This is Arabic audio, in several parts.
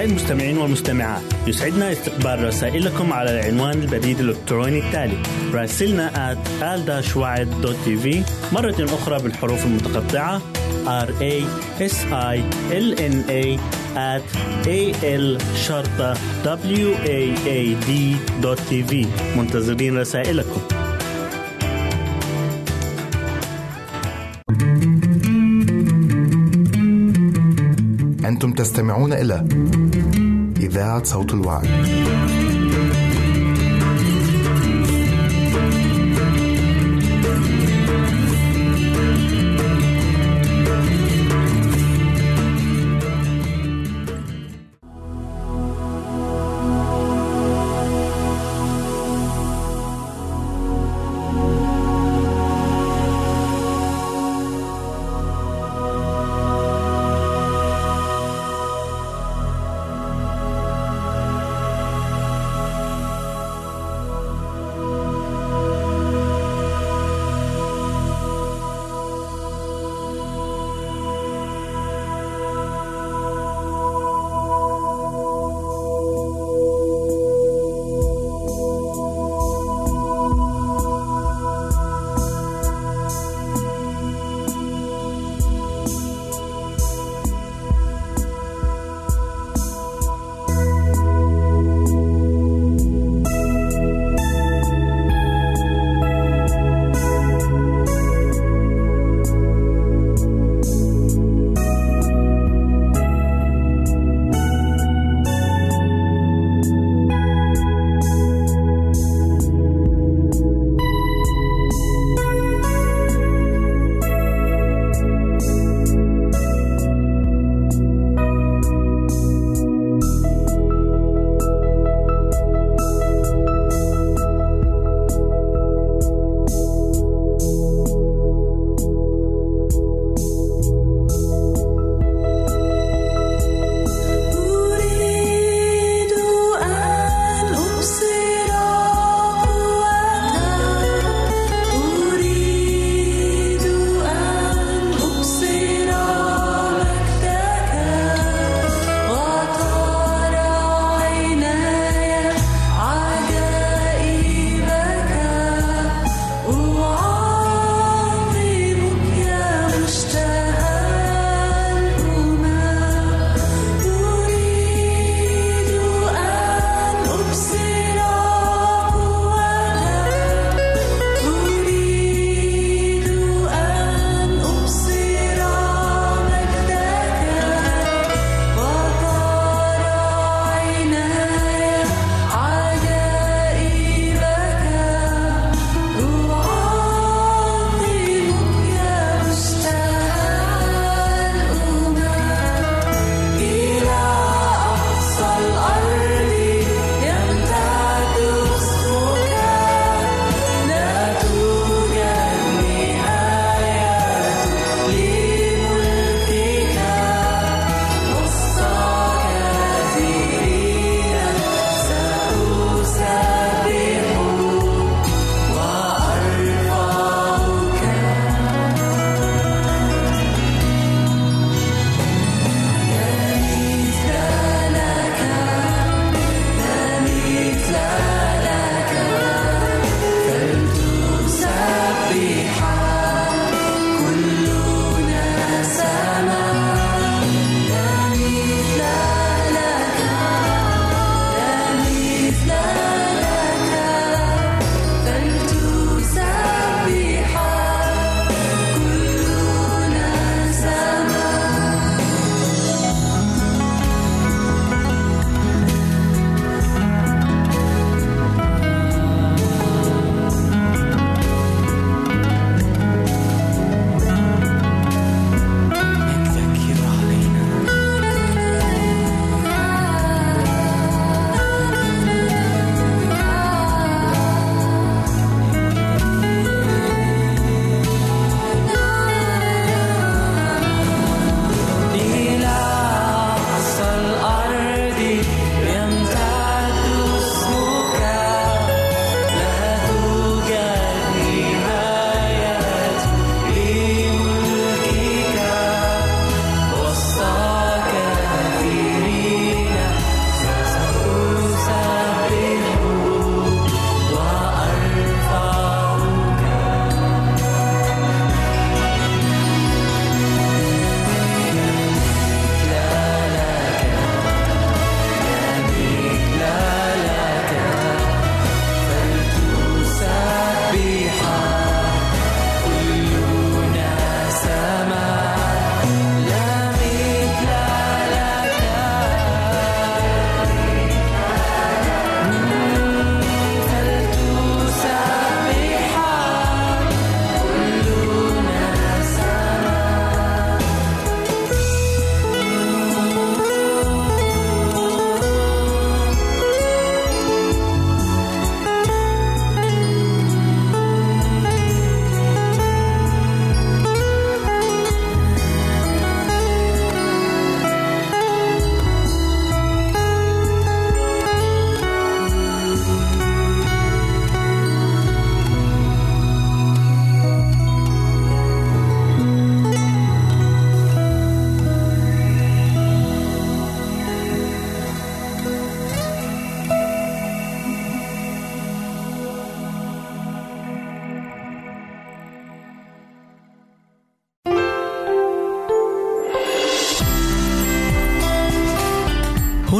أعزائي المستمعين والمستمعات. يسعدنا استقبال رسائلكم على العنوان البريد الإلكتروني التالي راسلنا at مرة أخرى بالحروف المتقطعة R A S I L N A at A L شرطة W A A D في منتظرين رسائلكم. أنتم تستمعون إلى إذاعة صوت الوعد.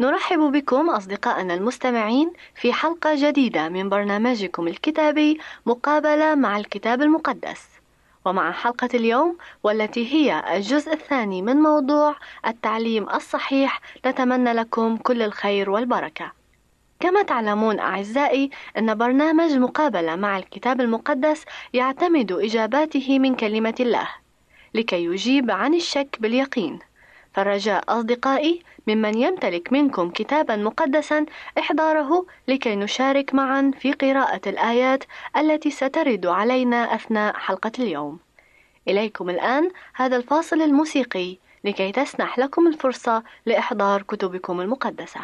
نرحب بكم أصدقائنا المستمعين في حلقة جديدة من برنامجكم الكتابي مقابلة مع الكتاب المقدس. ومع حلقة اليوم والتي هي الجزء الثاني من موضوع التعليم الصحيح نتمنى لكم كل الخير والبركة. كما تعلمون أعزائي أن برنامج مقابلة مع الكتاب المقدس يعتمد إجاباته من كلمة الله لكي يجيب عن الشك باليقين. فالرجاء أصدقائي ممن يمتلك منكم كتابا مقدسا إحضاره لكي نشارك معا في قراءة الآيات التي سترد علينا أثناء حلقة اليوم. إليكم الآن هذا الفاصل الموسيقي لكي تسنح لكم الفرصة لإحضار كتبكم المقدسة.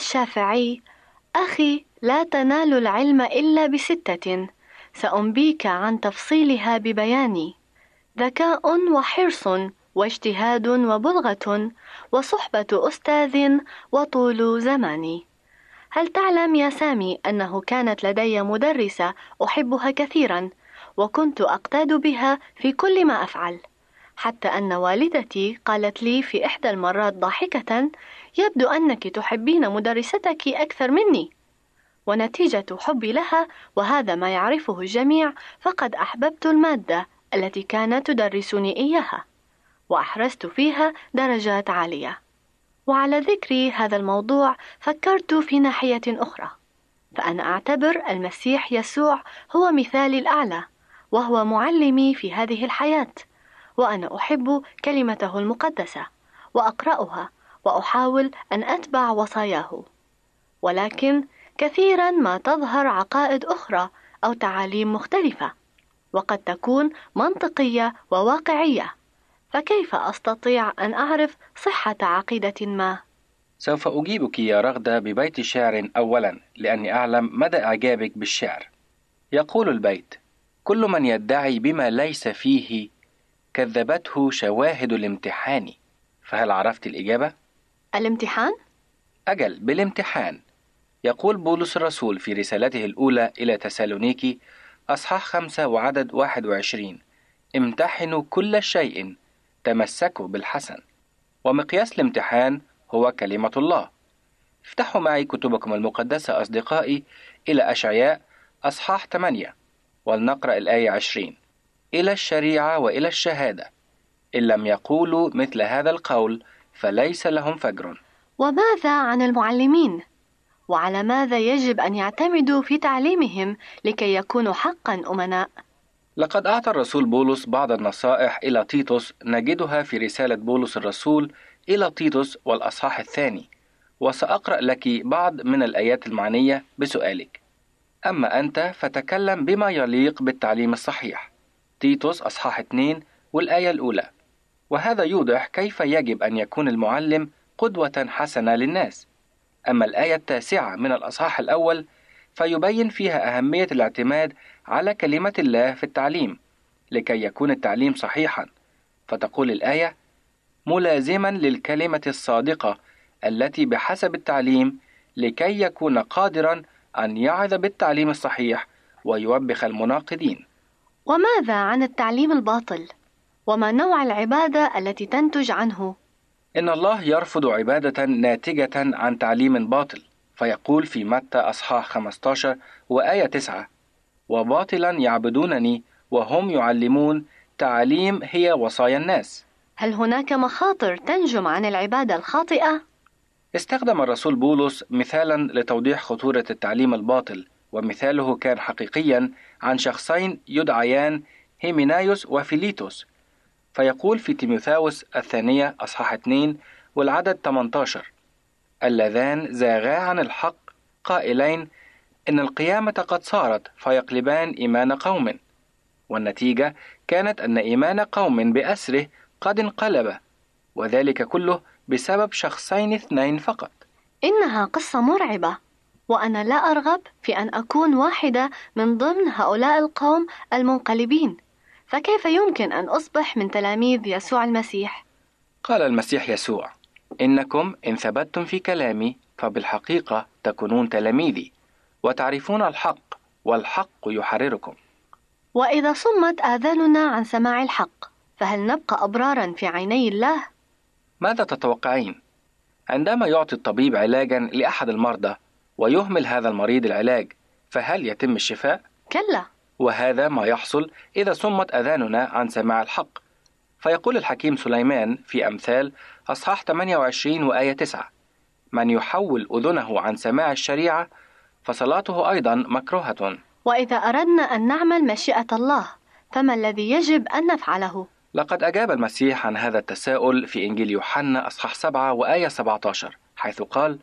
الشافعي أخي لا تنال العلم إلا بستة سأنبيك عن تفصيلها ببياني. ذكاء وحرص واجتهاد وبلغة وصحبة أستاذ وطول زمان هل تعلم يا سامي أنه كانت لدي مدرسة أحبها كثيرا وكنت أقتاد بها في كل ما أفعل؟ حتى أن والدتي قالت لي في إحدى المرات ضاحكة يبدو أنك تحبين مدرستك أكثر مني. ونتيجة حبي لها وهذا ما يعرفه الجميع فقد أحببت المادة التي كانت تدرسني إياها وأحرزت فيها درجات عالية. وعلى ذكر هذا الموضوع فكرت في ناحية أخرى. فأنا أعتبر المسيح يسوع هو مثالي الأعلى وهو معلمي في هذه الحياة. وأنا أحب كلمته المقدسة وأقرأها وأحاول أن أتبع وصاياه ولكن كثيرا ما تظهر عقائد أخرى أو تعاليم مختلفة وقد تكون منطقية وواقعية فكيف أستطيع أن أعرف صحة عقيدة ما؟ سوف أجيبك يا رغدة ببيت شعر أولا لأني أعلم مدى إعجابك بالشعر يقول البيت كل من يدعي بما ليس فيه كذبته شواهد الامتحان فهل عرفت الإجابة؟ الامتحان؟ أجل بالامتحان. يقول بولس الرسول في رسالته الأولى إلى تسالونيكي أصحاح خمسة وعدد واحد وعشرين. امتحنوا كل شيء. تمسكوا بالحسن. ومقياس الامتحان هو كلمة الله. افتحوا معي كتبكم المقدسة أصدقائي إلى أشعياء أصحاح 8 ولنقرأ الآية 20 إلى الشريعة وإلى الشهادة. إن لم يقولوا مثل هذا القول فليس لهم فجر. وماذا عن المعلمين؟ وعلى ماذا يجب أن يعتمدوا في تعليمهم لكي يكونوا حقا أمناء؟ لقد أعطى الرسول بولس بعض النصائح إلى تيتوس نجدها في رسالة بولس الرسول إلى تيتوس والأصحاح الثاني. وسأقرأ لك بعض من الآيات المعنية بسؤالك. أما أنت فتكلم بما يليق بالتعليم الصحيح. تيتوس أصحاح 2 والآية الأولى. وهذا يوضح كيف يجب أن يكون المعلم قدوة حسنة للناس. أما الآية التاسعة من الأصحاح الأول فيبين فيها أهمية الاعتماد على كلمة الله في التعليم لكي يكون التعليم صحيحا. فتقول الآية ملازما للكلمة الصادقة التي بحسب التعليم لكي يكون قادرا أن يعظ بالتعليم الصحيح ويوبخ المناقضين. وماذا عن التعليم الباطل؟ وما نوع العبادة التي تنتج عنه؟ إن الله يرفض عبادة ناتجة عن تعليم باطل فيقول في متى أصحاح 15 وآية 9 وباطلا يعبدونني وهم يعلمون تعليم هي وصايا الناس هل هناك مخاطر تنجم عن العبادة الخاطئة؟ استخدم الرسول بولس مثالا لتوضيح خطورة التعليم الباطل ومثاله كان حقيقيا عن شخصين يدعيان هيمينايوس وفيليتوس فيقول في تيموثاوس الثانية أصحاح 2 والعدد 18 اللذان زاغا عن الحق قائلين إن القيامة قد صارت فيقلبان إيمان قوم والنتيجة كانت أن إيمان قوم بأسره قد انقلب وذلك كله بسبب شخصين اثنين فقط. إنها قصة مرعبة وأنا لا أرغب في أن أكون واحدة من ضمن هؤلاء القوم المنقلبين. فكيف يمكن أن أصبح من تلاميذ يسوع المسيح؟ قال المسيح يسوع إنكم إن ثبتتم في كلامي فبالحقيقة تكونون تلاميذي وتعرفون الحق والحق يحرركم وإذا صمت آذاننا عن سماع الحق فهل نبقى أبرارا في عيني الله؟ ماذا تتوقعين؟ عندما يعطي الطبيب علاجا لأحد المرضى ويهمل هذا المريض العلاج فهل يتم الشفاء؟ كلا وهذا ما يحصل إذا صمت أذاننا عن سماع الحق فيقول الحكيم سليمان في أمثال أصحاح 28 وآية 9 من يحول أذنه عن سماع الشريعة فصلاته أيضا مكروهة وإذا أردنا أن نعمل مشيئة الله فما الذي يجب أن نفعله؟ لقد أجاب المسيح عن هذا التساؤل في إنجيل يوحنا أصحاح 7 وآية 17 حيث قال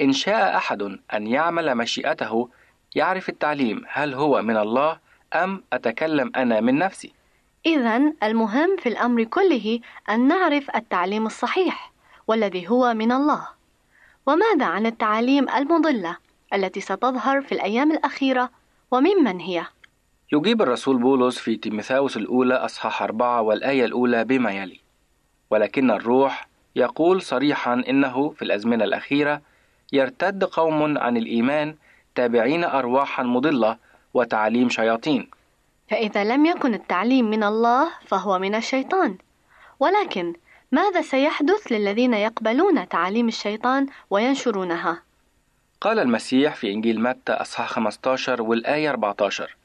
إن شاء أحد أن يعمل مشيئته يعرف التعليم هل هو من الله أم أتكلم أنا من نفسي؟ إذا المهم في الأمر كله أن نعرف التعليم الصحيح والذي هو من الله. وماذا عن التعاليم المضلة التي ستظهر في الأيام الأخيرة وممن هي؟ يجيب الرسول بولس في تيموثاوس الأولى أصحاح أربعة والآية الأولى بما يلي. ولكن الروح يقول صريحا إنه في الأزمنة الأخيرة يرتد قوم عن الإيمان تابعين أرواحا مضلة وتعاليم شياطين. فإذا لم يكن التعليم من الله فهو من الشيطان. ولكن ماذا سيحدث للذين يقبلون تعاليم الشيطان وينشرونها؟ قال المسيح في إنجيل متى أصحاح 15 والآية 14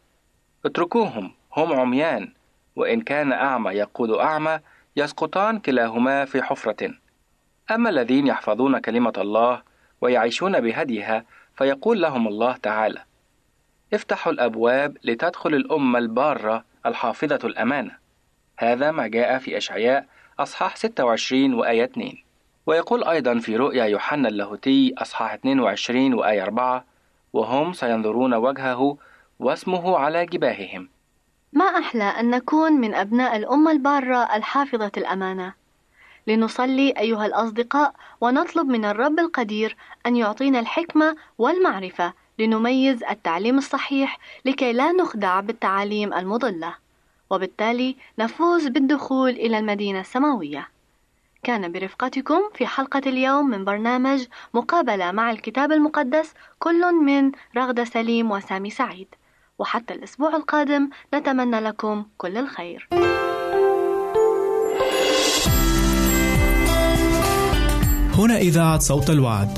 اتركوهم هم عميان. وإن كان أعمى يقود أعمى يسقطان كلاهما في حفرة. أما الذين يحفظون كلمة الله ويعيشون بهديها فيقول لهم الله تعالى افتحوا الأبواب لتدخل الأمة البارة الحافظة الأمانة. هذا ما جاء في أشعياء أصحاح 26 وآية 2 ويقول أيضا في رؤيا يوحنا اللاهوتي أصحاح 22 وآية 4 وهم سينظرون وجهه واسمه على جباههم. ما أحلى أن نكون من أبناء الأمة البارة الحافظة الأمانة. لنصلي أيها الأصدقاء ونطلب من الرب القدير أن يعطينا الحكمة والمعرفة لنميز التعليم الصحيح لكي لا نخدع بالتعاليم المضلة وبالتالي نفوز بالدخول إلى المدينة السماوية كان برفقتكم في حلقة اليوم من برنامج مقابلة مع الكتاب المقدس كل من رغدة سليم وسامي سعيد وحتى الأسبوع القادم نتمنى لكم كل الخير. هنا إذاعة صوت الوعد.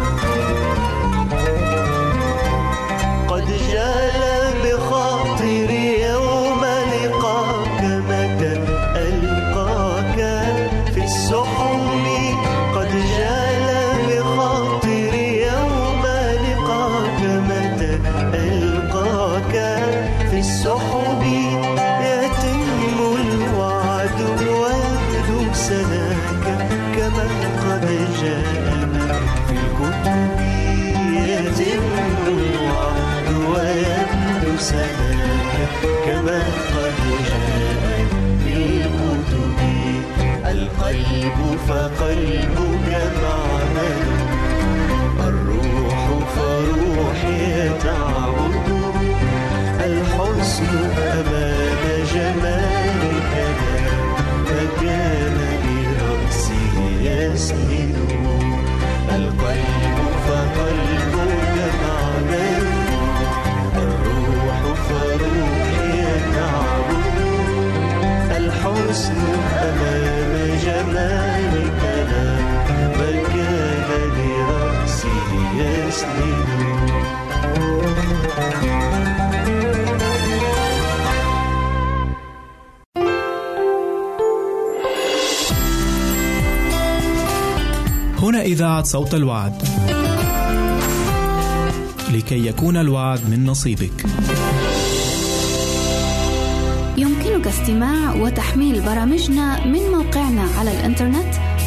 هنا إذاعة صوت الوعد. لكي يكون الوعد من نصيبك. يمكنك استماع وتحميل برامجنا من موقعنا على الإنترنت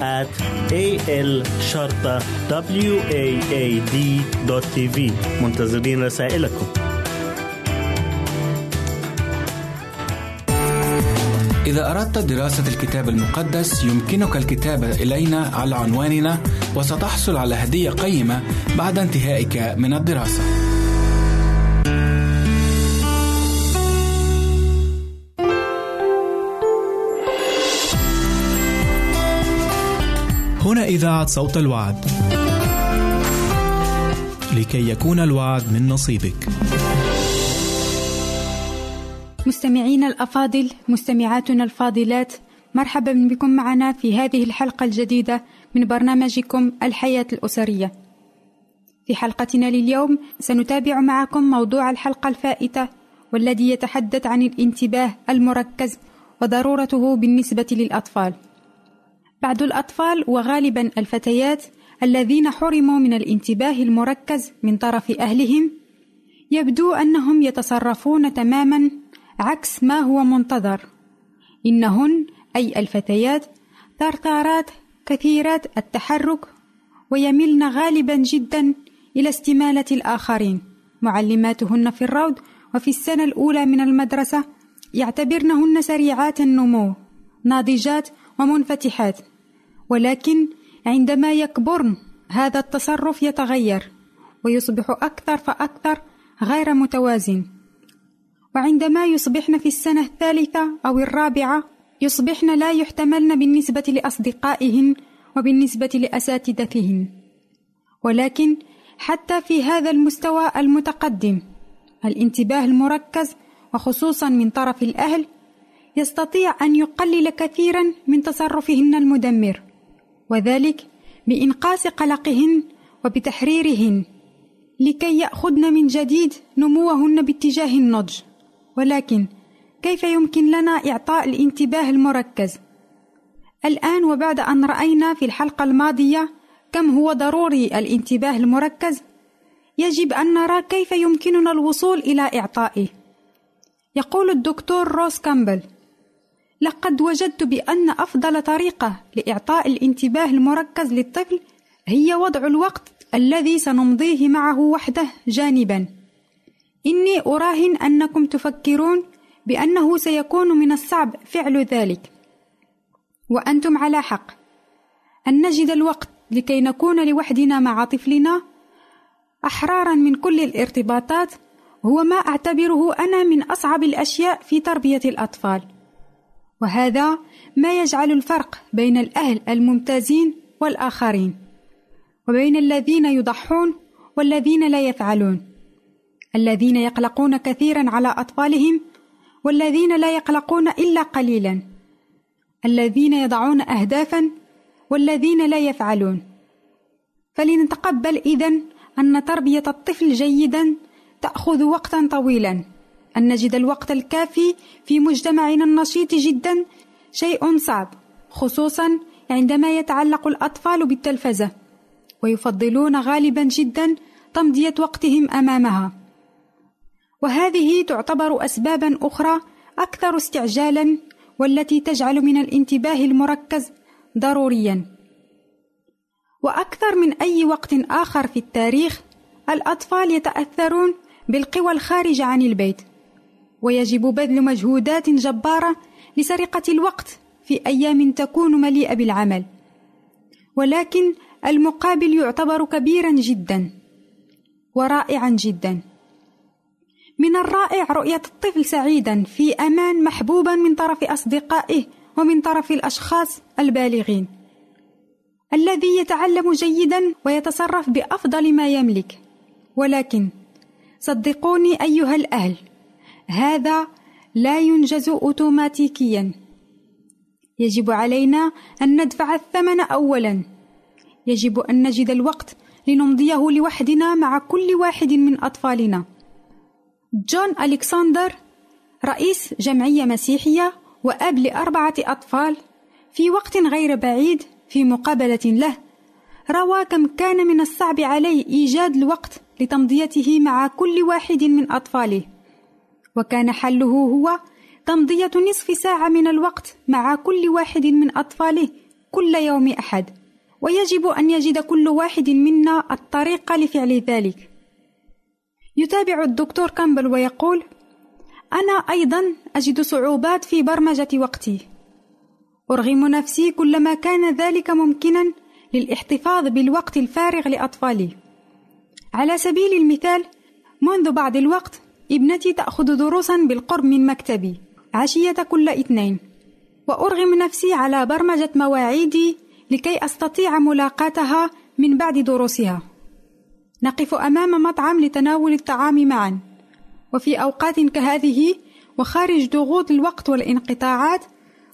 at a l شرطة w a a d tv منتظرين رسائلكم إذا أردت دراسة الكتاب المقدس يمكنك الكتابة إلينا على عنواننا وستحصل على هدية قيمة بعد انتهائك من الدراسة. هنا إذاعة صوت الوعد. لكي يكون الوعد من نصيبك. مستمعينا الأفاضل مستمعاتنا الفاضلات مرحبا بكم معنا في هذه الحلقة الجديدة من برنامجكم الحياة الأسرية في حلقتنا لليوم سنتابع معكم موضوع الحلقة الفائتة والذي يتحدث عن الانتباه المركز وضرورته بالنسبة للأطفال بعض الأطفال وغالبا الفتيات الذين حرموا من الانتباه المركز من طرف أهلهم يبدو أنهم يتصرفون تماما عكس ما هو منتظر. إنهن أي الفتيات ثرثارات كثيرات التحرك ويملن غالبا جدا إلى استمالة الآخرين. معلماتهن في الروض وفي السنة الأولى من المدرسة يعتبرنهن سريعات النمو ناضجات ومنفتحات. ولكن عندما يكبرن هذا التصرف يتغير ويصبح أكثر فأكثر غير متوازن. وعندما يصبحن في السنة الثالثة أو الرابعة يصبحن لا يحتملن بالنسبة لأصدقائهن وبالنسبة لأساتذتهن. ولكن حتى في هذا المستوى المتقدم الانتباه المركز وخصوصا من طرف الأهل يستطيع أن يقلل كثيرا من تصرفهن المدمر. وذلك بإنقاص قلقهن وبتحريرهن لكي يأخذن من جديد نموهن باتجاه النضج ولكن كيف يمكن لنا إعطاء الانتباه المركز؟ الآن وبعد أن رأينا في الحلقة الماضية كم هو ضروري الانتباه المركز، يجب أن نرى كيف يمكننا الوصول إلى إعطائه. يقول الدكتور روس كامبل: لقد وجدت بأن أفضل طريقة لإعطاء الانتباه المركز للطفل هي وضع الوقت الذي سنمضيه معه وحده جانبًا. إني أراهن أنكم تفكرون بأنه سيكون من الصعب فعل ذلك. وأنتم على حق. أن نجد الوقت لكي نكون لوحدنا مع طفلنا أحرارا من كل الارتباطات هو ما أعتبره أنا من أصعب الأشياء في تربية الأطفال. وهذا ما يجعل الفرق بين الأهل الممتازين والآخرين وبين الذين يضحون والذين لا يفعلون الذين يقلقون كثيرا على أطفالهم والذين لا يقلقون إلا قليلا الذين يضعون اهدافا والذين لا يفعلون. فلنتقبل إذن أن تربية الطفل جيدا تأخذ وقتا طويلا. أن نجد الوقت الكافي في مجتمعنا النشيط جدا شيء صعب خصوصا عندما يتعلق الأطفال بالتلفزة ويفضلون غالبا جدا تمضية وقتهم أمامها. وهذه تعتبر أسبابا أخرى أكثر استعجالا والتي تجعل من الانتباه المركز ضروريا. وأكثر من أي وقت آخر في التاريخ الأطفال يتأثرون بالقوى الخارجة عن البيت. ويجب بذل مجهودات جبارة لسرقة الوقت في أيام تكون مليئة بالعمل. ولكن المقابل يعتبر كبيرا جدا ورائعا جدا. من الرائع رؤية الطفل سعيدا في أمان محبوبا من طرف أصدقائه ومن طرف الأشخاص البالغين. الذي يتعلم جيدا ويتصرف بأفضل ما يملك. ولكن صدقوني أيها الأهل هذا لا ينجز أوتوماتيكيا. يجب علينا أن ندفع الثمن أولا. يجب أن نجد الوقت لنمضيه لوحدنا مع كل واحد من أطفالنا. جون ألكسندر رئيس جمعية مسيحية وأب لأربعة أطفال في وقت غير بعيد في مقابلة له روى كم كان من الصعب عليه إيجاد الوقت لتمضيته مع كل واحد من أطفاله. وكان حله هو تمضية نصف ساعة من الوقت مع كل واحد من أطفاله كل يوم أحد ويجب أن يجد كل واحد منا الطريقة لفعل ذلك. يتابع الدكتور كامبل ويقول أنا أيضا أجد صعوبات في برمجة وقتي. أرغم نفسي كلما كان ذلك ممكنا للاحتفاظ بالوقت الفارغ لأطفالي. على سبيل المثال منذ بعض الوقت ابنتي تأخذ دروسا بالقرب من مكتبي عشية كل اثنين. وأرغم نفسي على برمجة مواعيدي لكي أستطيع ملاقاتها من بعد دروسها. نقف أمام مطعم لتناول الطعام معا. وفي أوقات كهذه وخارج ضغوط الوقت والانقطاعات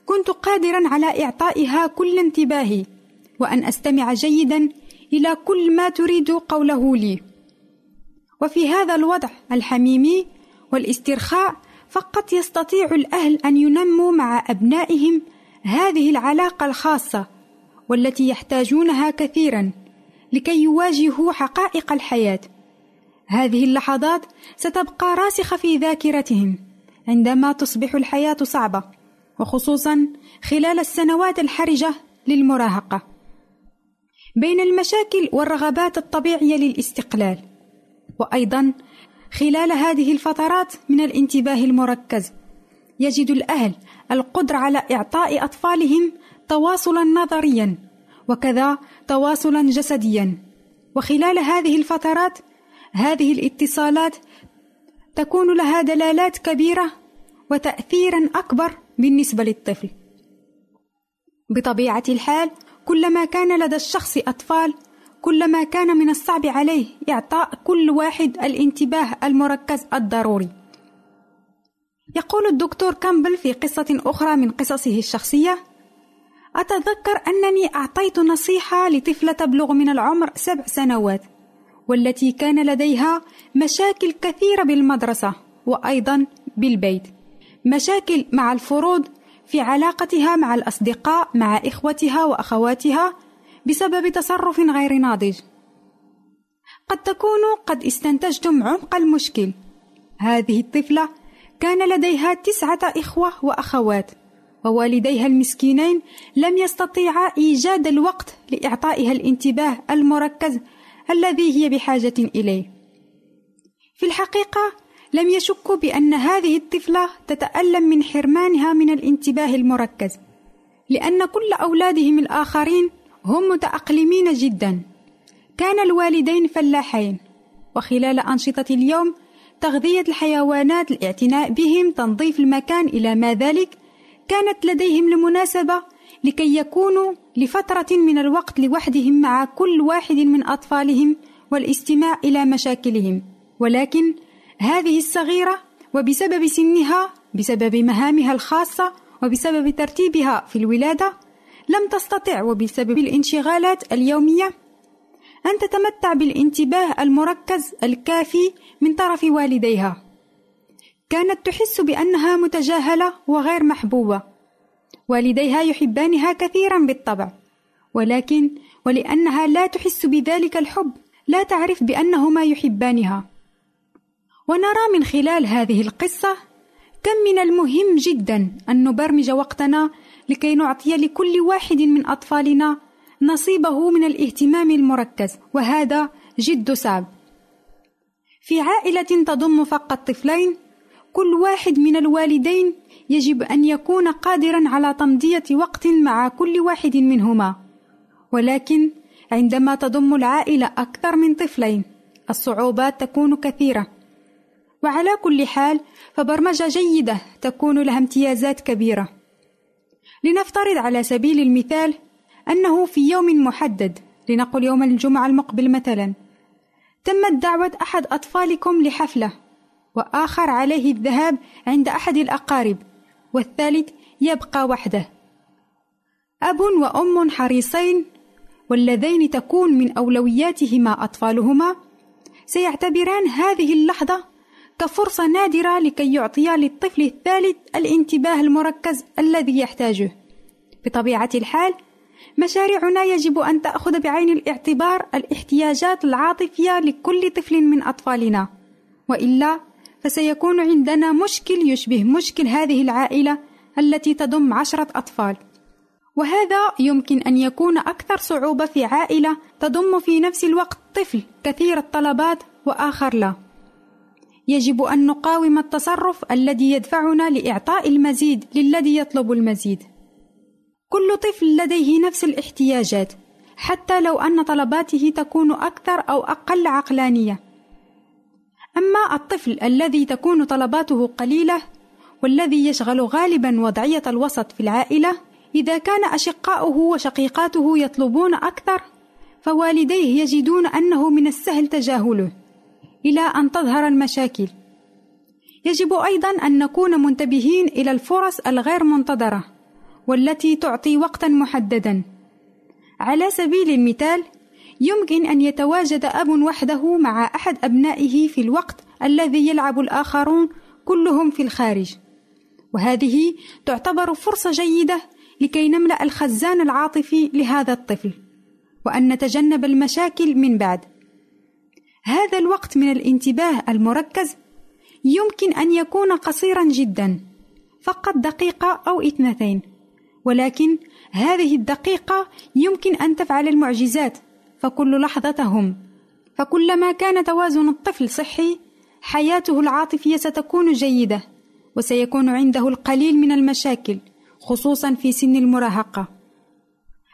كنت قادرا على إعطائها كل انتباهي وأن أستمع جيدا إلى كل ما تريد قوله لي. وفي هذا الوضع الحميمي والاسترخاء فقط يستطيع الأهل أن ينموا مع أبنائهم هذه العلاقة الخاصة والتي يحتاجونها كثيرا لكي يواجهوا حقائق الحياة. هذه اللحظات ستبقى راسخة في ذاكرتهم عندما تصبح الحياة صعبة وخصوصا خلال السنوات الحرجة للمراهقة. بين المشاكل والرغبات الطبيعية للاستقلال وأيضا خلال هذه الفترات من الانتباه المركز يجد الأهل القدرة على إعطاء أطفالهم تواصلا نظريا وكذا تواصلا جسديا. وخلال هذه الفترات هذه الاتصالات تكون لها دلالات كبيرة وتأثيرا أكبر بالنسبة للطفل. بطبيعة الحال كلما كان لدى الشخص أطفال كلما كان من الصعب عليه إعطاء كل واحد الانتباه المركز الضروري. يقول الدكتور كامبل في قصة أخرى من قصصه الشخصية: أتذكر أنني أعطيت نصيحة لطفلة تبلغ من العمر سبع سنوات، والتي كان لديها مشاكل كثيرة بالمدرسة وأيضا بالبيت. مشاكل مع الفروض في علاقتها مع الأصدقاء مع إخوتها وأخواتها بسبب تصرف غير ناضج. قد تكونوا قد استنتجتم عمق المشكل. هذه الطفلة كان لديها تسعة إخوة وأخوات ووالديها المسكينين لم يستطيعا إيجاد الوقت لإعطائها الانتباه المركز الذي هي بحاجة إليه. في الحقيقة لم يشكوا بأن هذه الطفلة تتألم من حرمانها من الانتباه المركز لأن كل أولادهم الآخرين هم متأقلمين جدا. كان الوالدين فلاحين وخلال أنشطة اليوم تغذية الحيوانات الاعتناء بهم تنظيف المكان إلى ما ذلك كانت لديهم لمناسبة لكي يكونوا لفترة من الوقت لوحدهم مع كل واحد من أطفالهم والاستماع إلى مشاكلهم. ولكن هذه الصغيرة وبسبب سنها بسبب مهامها الخاصة وبسبب ترتيبها في الولادة لم تستطع وبسبب الانشغالات اليومية أن تتمتع بالانتباه المركز الكافي من طرف والديها. كانت تحس بأنها متجاهلة وغير محبوبة. والديها يحبانها كثيرا بالطبع. ولكن ولأنها لا تحس بذلك الحب لا تعرف بأنهما يحبانها. ونرى من خلال هذه القصة كم من المهم جدا أن نبرمج وقتنا لكي نعطي لكل واحد من أطفالنا نصيبه من الاهتمام المركز وهذا جد صعب. في عائلة تضم فقط طفلين كل واحد من الوالدين يجب أن يكون قادرا على تمضية وقت مع كل واحد منهما. ولكن عندما تضم العائلة أكثر من طفلين الصعوبات تكون كثيرة. وعلى كل حال فبرمجة جيدة تكون لها امتيازات كبيرة. لنفترض على سبيل المثال أنه في يوم محدد لنقل يوم الجمعة المقبل مثلا تمت دعوة أحد أطفالكم لحفلة وآخر عليه الذهاب عند أحد الأقارب والثالث يبقى وحده. أب وأم حريصين واللذين تكون من أولوياتهما أطفالهما سيعتبران هذه اللحظة كفرصة نادرة لكي يعطيا للطفل الثالث الانتباه المركز الذي يحتاجه. بطبيعة الحال، مشاريعنا يجب أن تأخذ بعين الاعتبار الاحتياجات العاطفية لكل طفل من أطفالنا، وإلا فسيكون عندنا مشكل يشبه مشكل هذه العائلة التي تضم عشرة أطفال. وهذا يمكن أن يكون أكثر صعوبة في عائلة تضم في نفس الوقت طفل كثير الطلبات وآخر لا. يجب أن نقاوم التصرف الذي يدفعنا لإعطاء المزيد للذي يطلب المزيد. كل طفل لديه نفس الاحتياجات، حتى لو أن طلباته تكون أكثر أو أقل عقلانية. أما الطفل الذي تكون طلباته قليلة والذي يشغل غالبا وضعية الوسط في العائلة، إذا كان أشقاؤه وشقيقاته يطلبون أكثر، فوالديه يجدون أنه من السهل تجاهله. إلى أن تظهر المشاكل. يجب أيضا أن نكون منتبهين إلى الفرص الغير منتظرة والتي تعطي وقتا محددا. على سبيل المثال، يمكن أن يتواجد أب وحده مع أحد أبنائه في الوقت الذي يلعب الآخرون كلهم في الخارج. وهذه تعتبر فرصة جيدة لكي نملأ الخزان العاطفي لهذا الطفل، وأن نتجنب المشاكل من بعد. هذا الوقت من الانتباه المركز. يمكن أن يكون قصيرا جدا فقط دقيقة أو اثنتين. ولكن هذه الدقيقة يمكن أن تفعل المعجزات فكل لحظة تهم فكلما كان توازن الطفل صحي حياته العاطفية ستكون جيدة وسيكون عنده القليل من المشاكل خصوصا في سن المراهقة.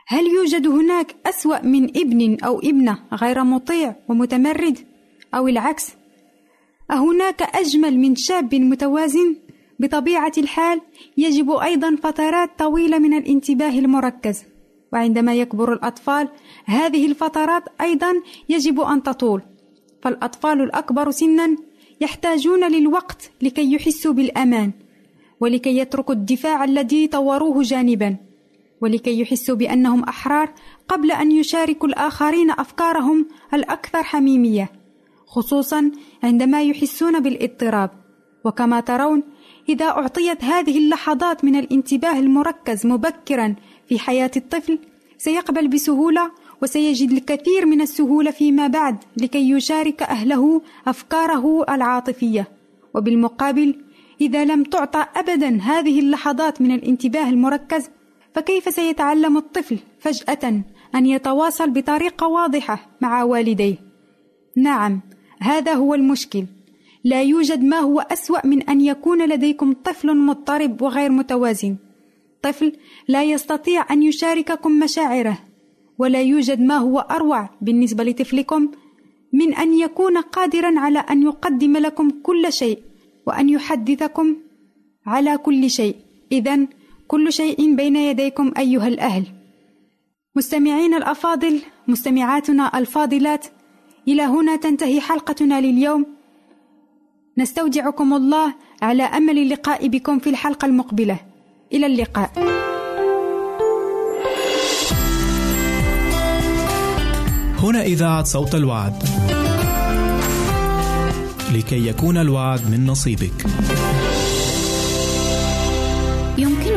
هل يوجد هناك أسوأ من ابن أو ابنة غير مطيع ومتمرد؟ أو العكس؟ أهناك أجمل من شاب متوازن؟ بطبيعة الحال يجب أيضا فترات طويلة من الانتباه المركز، وعندما يكبر الأطفال هذه الفترات أيضا يجب أن تطول، فالأطفال الأكبر سنا يحتاجون للوقت لكي يحسوا بالأمان، ولكي يتركوا الدفاع الذي طوروه جانبا، ولكي يحسوا بأنهم أحرار قبل أن يشاركوا الآخرين أفكارهم الأكثر حميمية، خصوصا عندما يحسون بالاضطراب. وكما ترون، إذا أعطيت هذه اللحظات من الانتباه المركز مبكرا في حياة الطفل، سيقبل بسهولة وسيجد الكثير من السهولة فيما بعد لكي يشارك أهله أفكاره العاطفية. وبالمقابل، إذا لم تعطى أبدا هذه اللحظات من الانتباه المركز، فكيف سيتعلم الطفل فجأة أن يتواصل بطريقة واضحة مع والديه؟ نعم، هذا هو المشكل. لا يوجد ما هو أسوأ من أن يكون لديكم طفل مضطرب وغير متوازن. طفل لا يستطيع أن يشارككم مشاعره، ولا يوجد ما هو أروع بالنسبة لطفلكم من أن يكون قادرا على أن يقدم لكم كل شيء وأن يحدثكم على كل شيء. إذا كل شيء بين يديكم أيها الأهل. مستمعين الأفاضل، مستمعاتنا الفاضلات، إلى هنا تنتهي حلقتنا لليوم. نستودعكم الله على أمل اللقاء بكم في الحلقة المقبلة. إلى اللقاء. هنا إذاعة صوت الوعد. لكي يكون الوعد من نصيبك.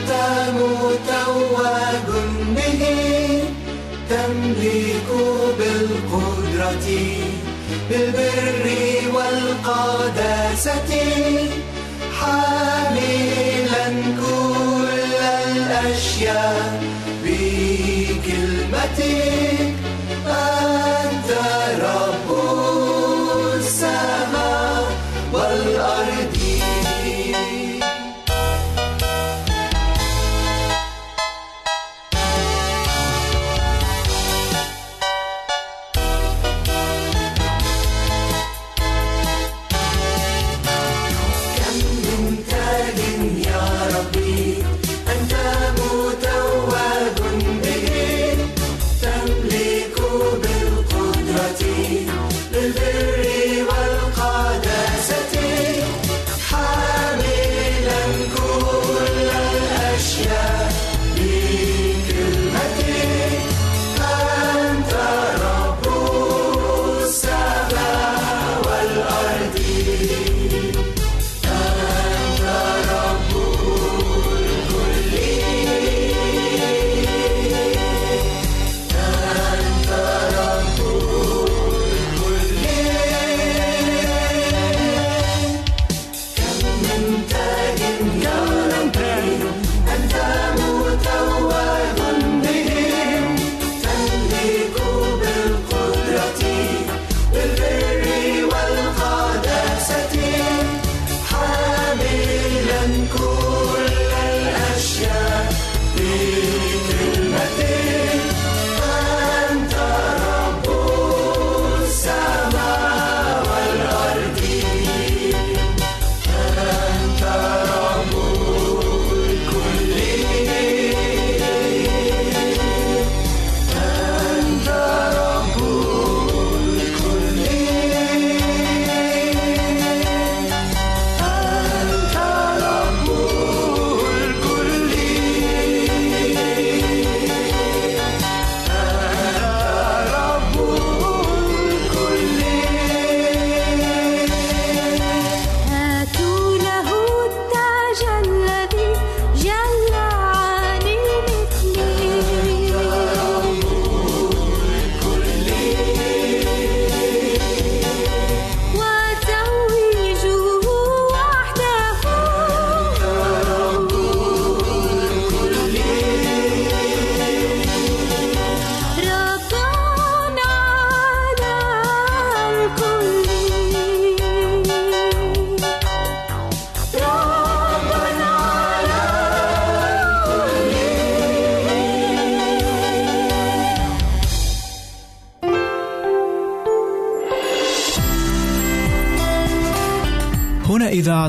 أنت متوج به تملك بالقدرة بالبر والقداسة حاملا كل الأشياء.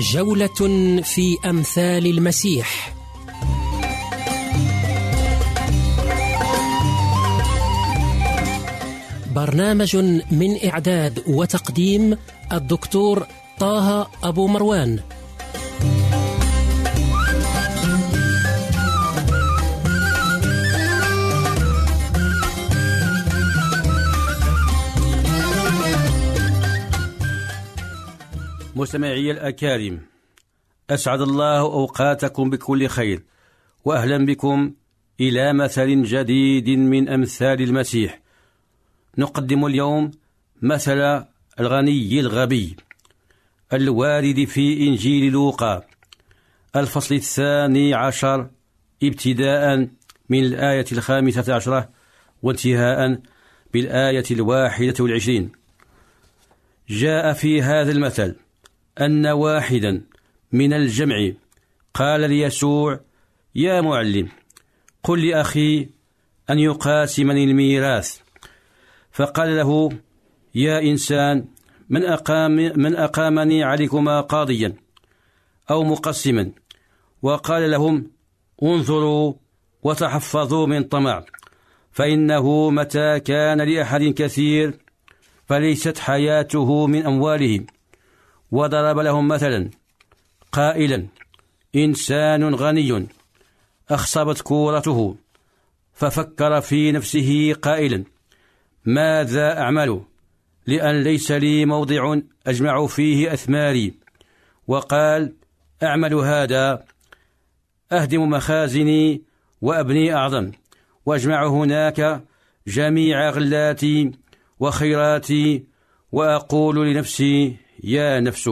جولة في أمثال المسيح. برنامج من إعداد وتقديم الدكتور طه أبو مروان. مستمعي الأكارم أسعد الله أوقاتكم بكل خير وأهلا بكم إلى مثل جديد من أمثال المسيح. نقدم اليوم مثل الغني الغبي الوارد في إنجيل لوقا الفصل الثاني عشر ابتداء من الآية الخامسة عشرة وانتهاء بالآية الواحدة والعشرين. جاء في هذا المثل أن واحدا من الجمع قال ليسوع يا معلم قل لأخي أن يقاسمني الميراث. فقال له يا إنسان من أقام من أقامني عليكما قاضيا أو مقسما. وقال لهم انظروا وتحفظوا من طمع فإنه متى كان لأحد كثير فليست حياته من أمواله وضرب لهم مثلا قائلا إنسان غني أخصبت كورته ففكر في نفسه قائلا ماذا أعمل؟ لأن ليس لي موضع أجمع فيه أثماري. وقال أعمل هذا أهدم مخازني وأبني أعظم وأجمع هناك جميع غلاتي وخيراتي وأقول لنفسي يا نفس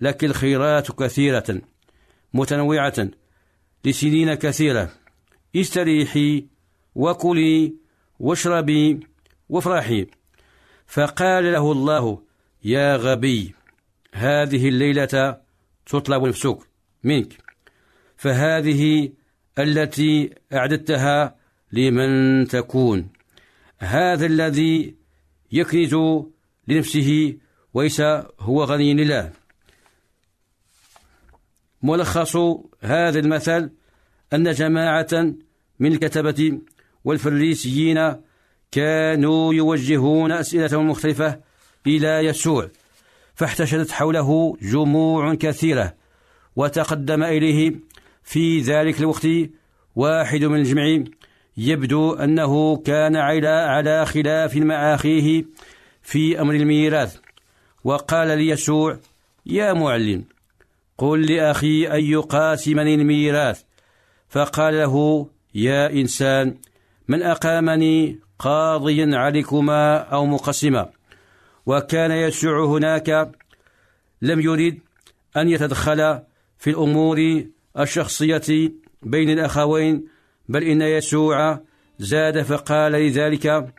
لك الخيرات كثيرة متنوعة لسنين كثيرة. استريحي وكلي واشربي وافرحي. فقال له الله يا غبي هذه الليلة تطلب نفسك منك. فهذه التي أعددتها لمن تكون. هذا الذي يكنز لنفسه وليس هو غني لله. ملخص هذا المثل أن جماعة من الكتبة والفريسيين كانوا يوجهون أسئلتهم مختلفة إلى يسوع فاحتشدت حوله جموع كثيرة وتقدم إليه في ذلك الوقت واحد من الجمع يبدو أنه كان على خلاف مع أخيه في أمر الميراث. وقال ليسوع يا معلم قل لأخي أن يقاسمني الميراث. فقال له يا إنسان من أقامني قاضيا عليكما أو مقسما؟ وكان يسوع هناك لم يرد أن يتدخل في الأمور الشخصية بين الأخوين بل إن يسوع زاد فقال لذلك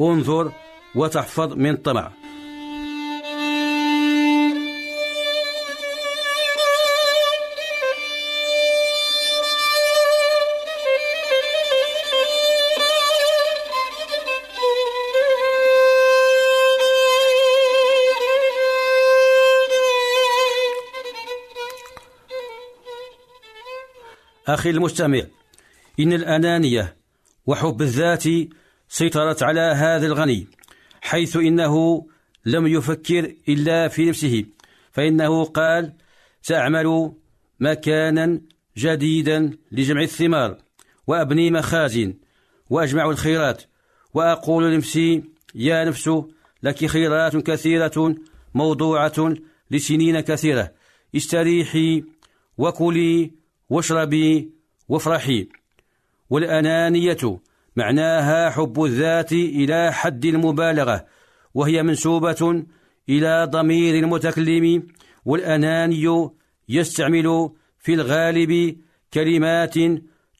انظر وتحفظ من طمع. أخي المستمع إن الأنانية وحب الذات سيطرت على هذا الغني حيث إنه لم يفكر إلا في نفسه فإنه قال سأعمل مكانا جديدا لجمع الثمار وأبني مخازن وأجمع الخيرات وأقول لنفسي يا نفس لك خيرات كثيرة موضوعة لسنين كثيرة استريحي وكلي واشربي وافرحي. والأنانية معناها حب الذات إلى حد المبالغة وهي منسوبة إلى ضمير المتكلم. والأناني يستعمل في الغالب كلمات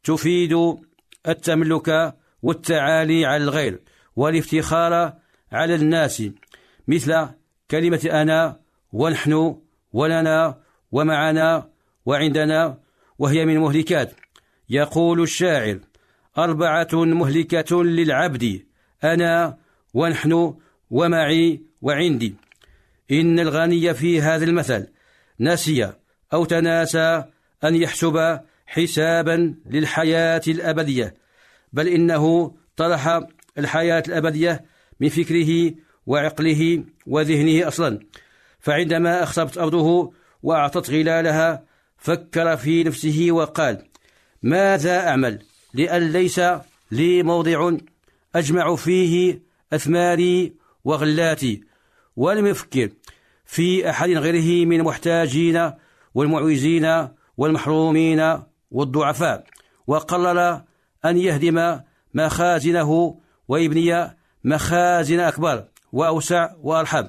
تفيد التملك والتعالي على الغير والافتخار على الناس مثل كلمة أنا ونحن ولنا ومعنا وعندنا وهي من مهلكات. يقول الشاعر أربعة مهلكة للعبد أنا ونحن ومعي وعندي. إن الغني في هذا المثل نسي أو تناسى أن يحسب حسابا للحياة الأبدية بل إنه طرح الحياة الأبدية من فكره وعقله وذهنه أصلا. فعندما أخصبت أرضه وأعطت غلالها فكر في نفسه وقال ماذا أعمل؟ لأن ليس لي موضع أجمع فيه أثماري وغلاتي ولم يفكر في أحد غيره من المحتاجين والمعوزين والمحرومين والضعفاء. وقرر أن يهدم مخازنه ويبني مخازن أكبر وأوسع وأرحب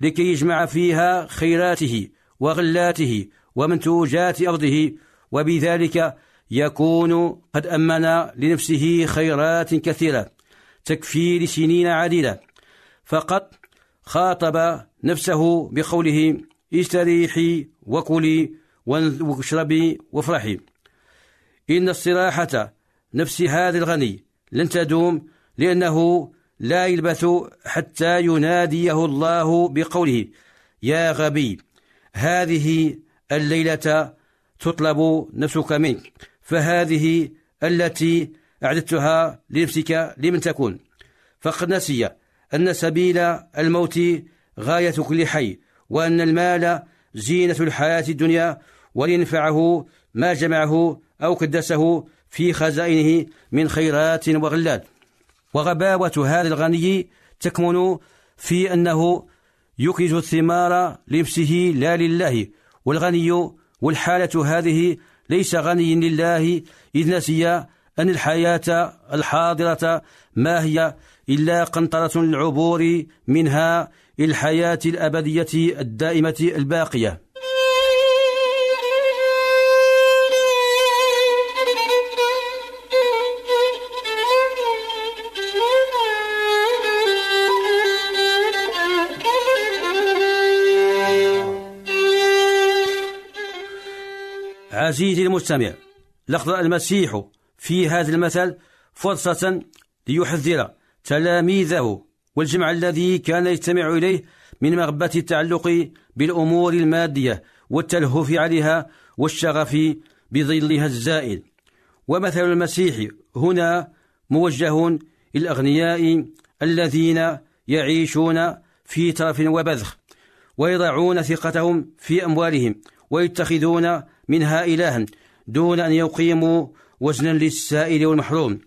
لكي يجمع فيها خيراته وغلاته ومنتوجات أرضه وبذلك يكون قد أمن لنفسه خيرات كثيرة تكفي لسنين عديدة. فقط خاطب نفسه بقوله استريحي وكلي واشربي وافرحي. إن استراحة نفس هذا الغني لن تدوم لأنه لا يلبث حتى يناديه الله بقوله يا غبي هذه الليلة تطلب نفسك منك. فهذه التي أعددتها لنفسك لمن تكون. فقد نسي أن سبيل الموت غاية كل حي وأن المال زينة الحياة الدنيا ولينفعه ما جمعه أو كدسه في خزائنه من خيرات وغلات. وغباوة هذا الغني تكمن في أنه يكنز الثمار لنفسه لا لله والغني والحالة هذه ليس غني لله إذ نسي أن الحياة الحاضرة ما هي إلا قنطرة العبور منها الحياة الأبدية الدائمة الباقية. عزيزي المستمع لقد المسيح في هذا المثل فرصة ليحذر تلاميذه والجمع الذي كان يجتمع إليه من مغبة التعلق بالأمور المادية والتلهف عليها والشغف بظلها الزائل. ومثل المسيح هنا موجه للأغنياء الذين يعيشون في ترف وبذخ ويضعون ثقتهم في أموالهم ويتخذون منها إلها دون أن يقيموا وزنا للسائل والمحروم.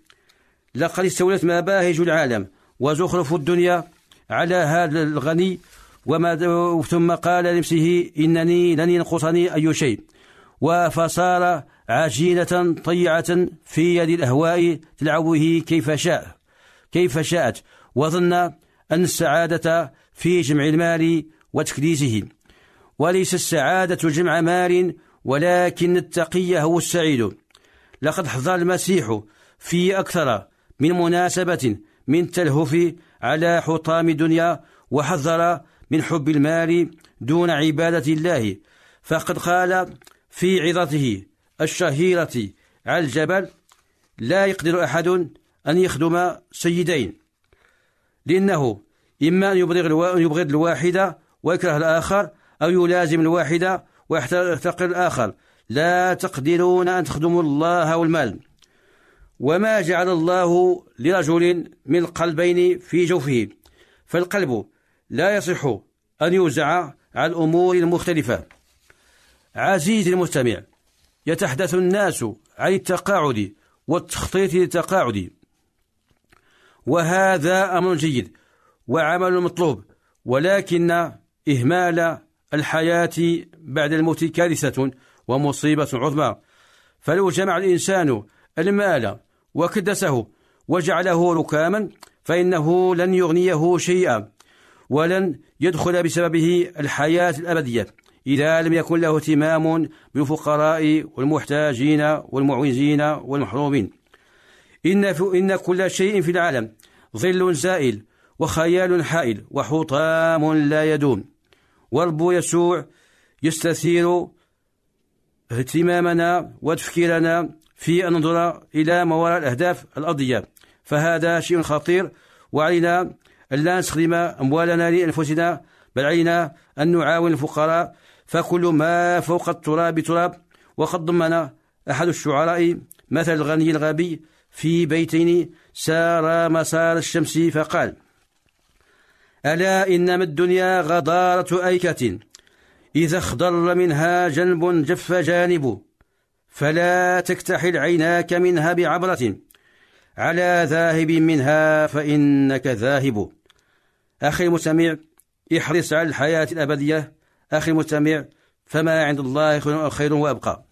لقد استولت مباهج العالم وزخرف الدنيا على هذا الغني وما ثم قال لنفسه إنني لن ينقصني أي شيء. فصار عجينة طيعة في يد الأهواء تلعبه كيف شاء كيف شاءت. وظن أن السعادة في جمع المال وتكديسه وليس السعادة جمع مال ولكن التقي هو السعيد. لقد حضر المسيح في أكثر من مناسبة من تلهف على حطام الدنيا وحذر من حب المال دون عبادة الله. فقد قال في عظته الشهيرة على الجبل لا يقدر أحد أن يخدم سيدين. لأنه إما أن يبغض الواحد ويكره الآخر أو يلازم الواحد ويحتقر الآخر. لا تقدرون أن تخدموا الله والمال. وما جعل الله لرجل من القلبين في جوفه. فالقلب لا يصح أن يوزع على الأمور المختلفة. عزيزي المستمع يتحدث الناس عن التقاعد والتخطيط للتقاعد. وهذا أمر جيد وعمل مطلوب ولكن إهمال الحياة بعد الموت كارثة ومصيبة عظمى. فلو جمع الإنسان المال وكدسه وجعله ركاما فإنه لن يغنيه شيئا ولن يدخل بسببه الحياة الأبدية. إذا لم يكن له اهتمام بالفقراء والمحتاجين والمعوزين والمحرومين. إن, إن كل شيء في العالم ظل زائل وخيال حائل وحطام لا يدوم. ورب يسوع يستثير اهتمامنا وتفكيرنا في أن ننظر إلى ما وراء الأهداف الأرضية. فهذا شيء خطير وعلينا أن لا نستخدم أموالنا لأنفسنا بل علينا أن نعاون الفقراء. فكل ما فوق التراب تراب وقد ضمن أحد الشعراء مثل الغني الغبي في بيتين سار مسار الشمس فقال ألا إنما الدنيا غضارة أيكة. إذا اخضر منها جنب جف جانب فلا تكتحل عيناك منها بعبرة. على ذاهب منها فإنك ذاهب. أخي المستمع احرص على الحياة الأبدية. أخي المستمع فما عند الله خير وأبقى.